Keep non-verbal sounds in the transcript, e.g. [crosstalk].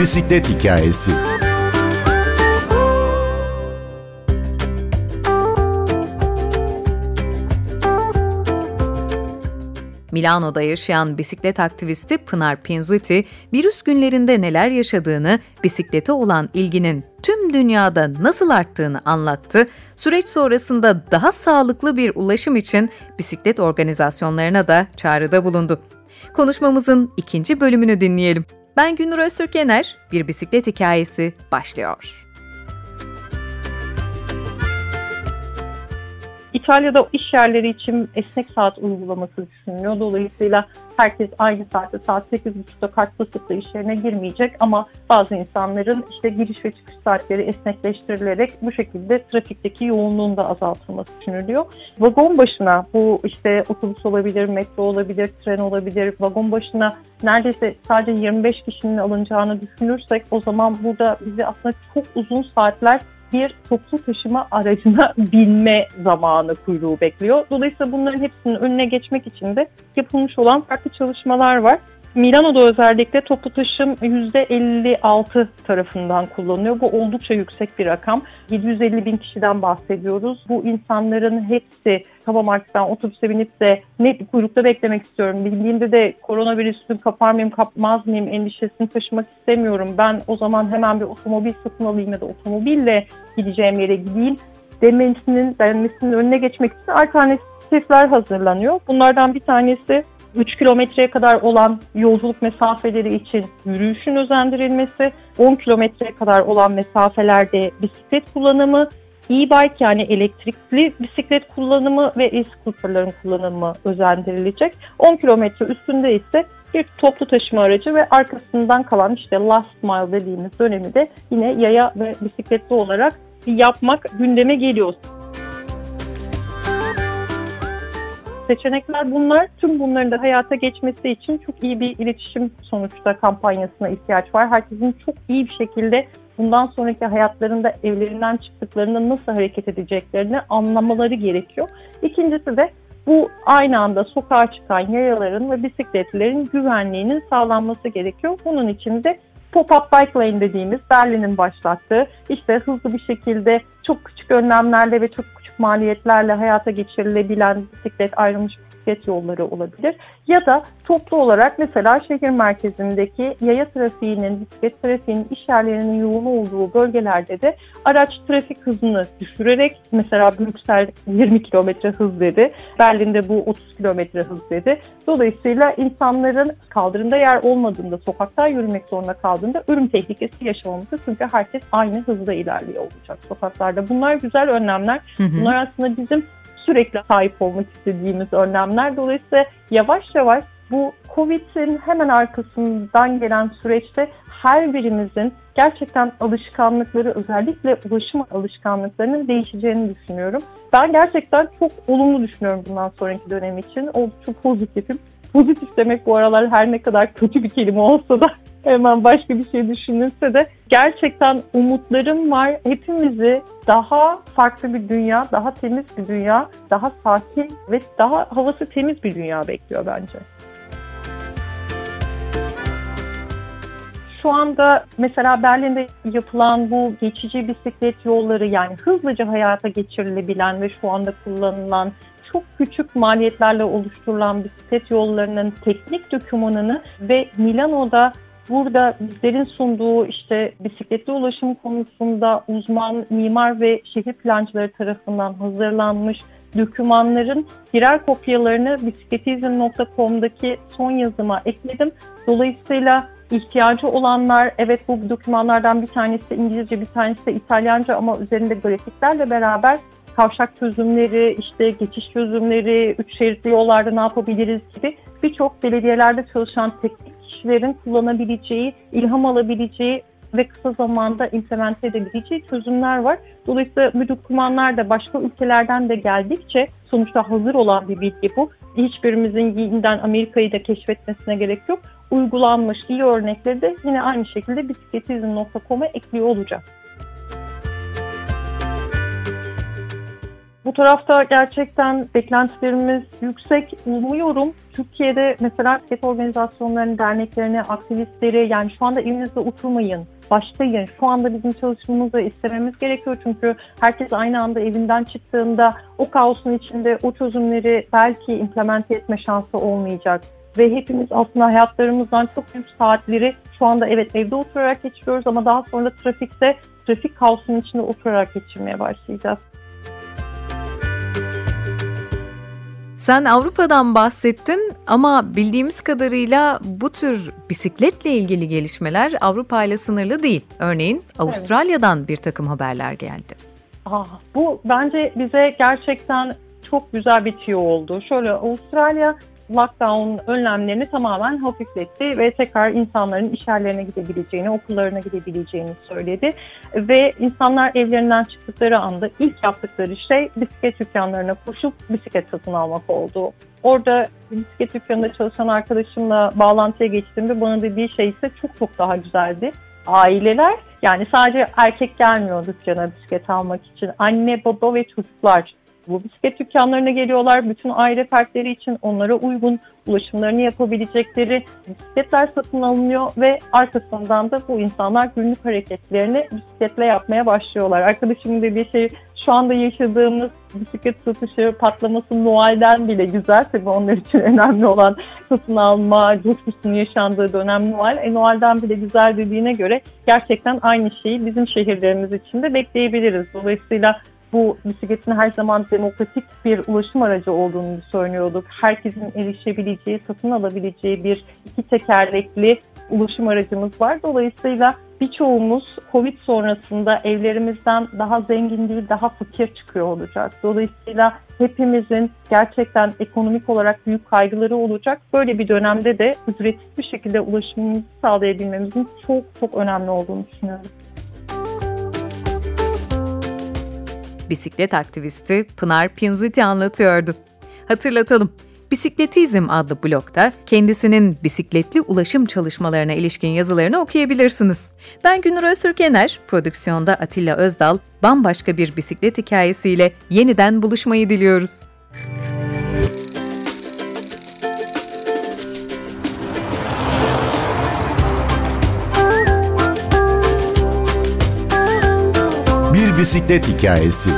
bisiklet hikayesi. Milano'da yaşayan bisiklet aktivisti Pınar Pinzuti, virüs günlerinde neler yaşadığını, bisiklete olan ilginin tüm dünyada nasıl arttığını anlattı. Süreç sonrasında daha sağlıklı bir ulaşım için bisiklet organizasyonlarına da çağrıda bulundu. Konuşmamızın ikinci bölümünü dinleyelim. Ben Günür Öztürk Yener, bir bisiklet hikayesi başlıyor. İtalya'da iş yerleri için esnek saat uygulaması düşünülüyor. Dolayısıyla herkes aynı saatte saat 8.30'da kart basıp da iş yerine girmeyecek ama bazı insanların işte giriş ve çıkış saatleri esnekleştirilerek bu şekilde trafikteki yoğunluğun da azaltılması düşünülüyor. Vagon başına bu işte otobüs olabilir, metro olabilir, tren olabilir, vagon başına neredeyse sadece 25 kişinin alınacağını düşünürsek o zaman burada bizi aslında çok uzun saatler bir toplu taşıma aracına [laughs] binme zamanı kuyruğu bekliyor. Dolayısıyla bunların hepsinin önüne geçmek için de yapılmış olan farklı çalışmalar var. Milano'da özellikle toplu taşım %56 tarafından kullanılıyor. Bu oldukça yüksek bir rakam. 750 bin kişiden bahsediyoruz. Bu insanların hepsi tamam artık ben otobüse binip de ne kuyrukta beklemek istiyorum. Bildiğimde de koronavirüsünü kapar mıyım kapmaz mıyım endişesini taşımak istemiyorum. Ben o zaman hemen bir otomobil satın alayım ya da otomobille gideceğim yere gideyim demesinin, denmesinin önüne geçmek için alternatifler hazırlanıyor. Bunlardan bir tanesi 3 kilometreye kadar olan yolculuk mesafeleri için yürüyüşün özendirilmesi, 10 kilometreye kadar olan mesafelerde bisiklet kullanımı, e-bike yani elektrikli bisiklet kullanımı ve e-scooterların kullanımı özendirilecek. 10 kilometre üstünde ise bir toplu taşıma aracı ve arkasından kalan işte last mile dediğimiz dönemi de yine yaya ve bisikletli olarak yapmak gündeme geliyor. Seçenekler bunlar. Tüm bunların da hayata geçmesi için çok iyi bir iletişim sonuçta kampanyasına ihtiyaç var. Herkesin çok iyi bir şekilde bundan sonraki hayatlarında evlerinden çıktıklarında nasıl hareket edeceklerini anlamaları gerekiyor. İkincisi de bu aynı anda sokağa çıkan yayaların ve bisikletlerin güvenliğinin sağlanması gerekiyor. Bunun için de Pop-up bike lane dediğimiz Berlin'in başlattığı işte hızlı bir şekilde çok küçük önlemlerle ve çok maliyetlerle hayata geçirilebilen bisiklet ayrılmış bisiklet yolları olabilir. Ya da toplu olarak mesela şehir merkezindeki yaya trafiğinin, bisiklet trafiğinin iş yerlerinin yoğun olduğu bölgelerde de araç trafik hızını düşürerek mesela Brüksel 20 km hız dedi. Berlin'de bu 30 km hız dedi. Dolayısıyla insanların kaldırımda yer olmadığında, sokakta yürümek zorunda kaldığında ölüm tehlikesi yaşamaması çünkü herkes aynı hızda ilerliyor olacak sokaklarda. Bunlar güzel önlemler. Bunlar aslında bizim sürekli sahip olmak istediğimiz önlemler. Dolayısıyla yavaş yavaş bu Covid'in hemen arkasından gelen süreçte her birimizin gerçekten alışkanlıkları özellikle ulaşım alışkanlıklarının değişeceğini düşünüyorum. Ben gerçekten çok olumlu düşünüyorum bundan sonraki dönem için. Oldukça pozitifim. Pozitif demek bu aralar her ne kadar kötü bir kelime olsa da hemen başka bir şey düşünülse de gerçekten umutlarım var. Hepimizi daha farklı bir dünya, daha temiz bir dünya, daha sakin ve daha havası temiz bir dünya bekliyor bence. şu anda mesela Berlin'de yapılan bu geçici bisiklet yolları yani hızlıca hayata geçirilebilen ve şu anda kullanılan çok küçük maliyetlerle oluşturulan bisiklet yollarının teknik dokümanını ve Milano'da burada bizlerin sunduğu işte bisikletli ulaşım konusunda uzman mimar ve şehir plancıları tarafından hazırlanmış dokümanların birer kopyalarını bisikletizm.com'daki son yazıma ekledim. Dolayısıyla ihtiyacı olanlar evet bu dokümanlardan bir tanesi İngilizce bir tanesi de İtalyanca ama üzerinde grafiklerle beraber kavşak çözümleri, işte geçiş çözümleri, üç şeritli yollarda ne yapabiliriz gibi birçok belediyelerde çalışan teknik kişilerin kullanabileceği, ilham alabileceği ve kısa zamanda implemente edebileceği çözümler var. Dolayısıyla bu dokümanlar da başka ülkelerden de geldikçe sonuçta hazır olan bir bilgi bu. Hiçbirimizin yeniden Amerika'yı da keşfetmesine gerek yok. Uygulanmış iyi örnekleri de yine aynı şekilde bisikletizm.com'a ekliyor olacak. Bu tarafta gerçekten beklentilerimiz yüksek. Umuyorum Türkiye'de mesela bisiklet organizasyonlarının, derneklerini, aktivistleri yani şu anda evinizde oturmayın, başlayın. Şu anda bizim çalışmamızı istememiz gerekiyor çünkü herkes aynı anda evinden çıktığında o kaosun içinde o çözümleri belki implemente etme şansı olmayacak ve hepimiz aslında hayatlarımızdan çok büyük saatleri şu anda evet evde oturarak geçiriyoruz ama daha sonra trafikte trafik kaosunun içinde oturarak geçirmeye başlayacağız. Sen Avrupa'dan bahsettin ama bildiğimiz kadarıyla bu tür bisikletle ilgili gelişmeler Avrupa ile sınırlı değil. Örneğin Avustralya'dan evet. bir takım haberler geldi. Ah, bu bence bize gerçekten çok güzel bir tüyo oldu. Şöyle Avustralya lockdown önlemlerini tamamen hafifletti ve tekrar insanların iş yerlerine gidebileceğini, okullarına gidebileceğini söyledi. Ve insanlar evlerinden çıktıkları anda ilk yaptıkları şey bisiklet dükkanlarına koşup bisiklet satın almak oldu. Orada bisiklet dükkanında çalışan arkadaşımla bağlantıya geçtiğimde bana dediği şey ise çok çok daha güzeldi. Aileler yani sadece erkek gelmiyor dükkana bisiklet almak için. Anne, baba ve çocuklar bu bisiklet dükkanlarına geliyorlar. Bütün aile fertleri için onlara uygun ulaşımlarını yapabilecekleri bisikletler satın alınıyor ve arkasından da bu insanlar günlük hareketlerini bisikletle yapmaya başlıyorlar. Arkadaşımın dediği şey şu anda yaşadığımız bisiklet satışı patlaması Noel'den bile güzel. Tabii onlar için önemli olan satın alma, coşkusunun yaşandığı dönem Noel. E, Noel'den bile güzel dediğine göre gerçekten aynı şeyi bizim şehirlerimiz için de bekleyebiliriz. Dolayısıyla bu bisikletin her zaman demokratik bir ulaşım aracı olduğunu söylüyorduk. Herkesin erişebileceği, satın alabileceği bir iki tekerlekli ulaşım aracımız var. Dolayısıyla birçoğumuz Covid sonrasında evlerimizden daha zengin değil, daha fakir çıkıyor olacak. Dolayısıyla hepimizin gerçekten ekonomik olarak büyük kaygıları olacak. Böyle bir dönemde de ücretsiz bir şekilde ulaşımımızı sağlayabilmemizin çok çok önemli olduğunu düşünüyorum. Bisiklet aktivisti Pınar Pinzuti anlatıyordu. Hatırlatalım. Bisikletizm adlı blogda kendisinin bisikletli ulaşım çalışmalarına ilişkin yazılarını okuyabilirsiniz. Ben Günür Öztürkener, prodüksiyonda Atilla Özdal, bambaşka bir bisiklet hikayesiyle yeniden buluşmayı diliyoruz. Bisiklet hikayesi.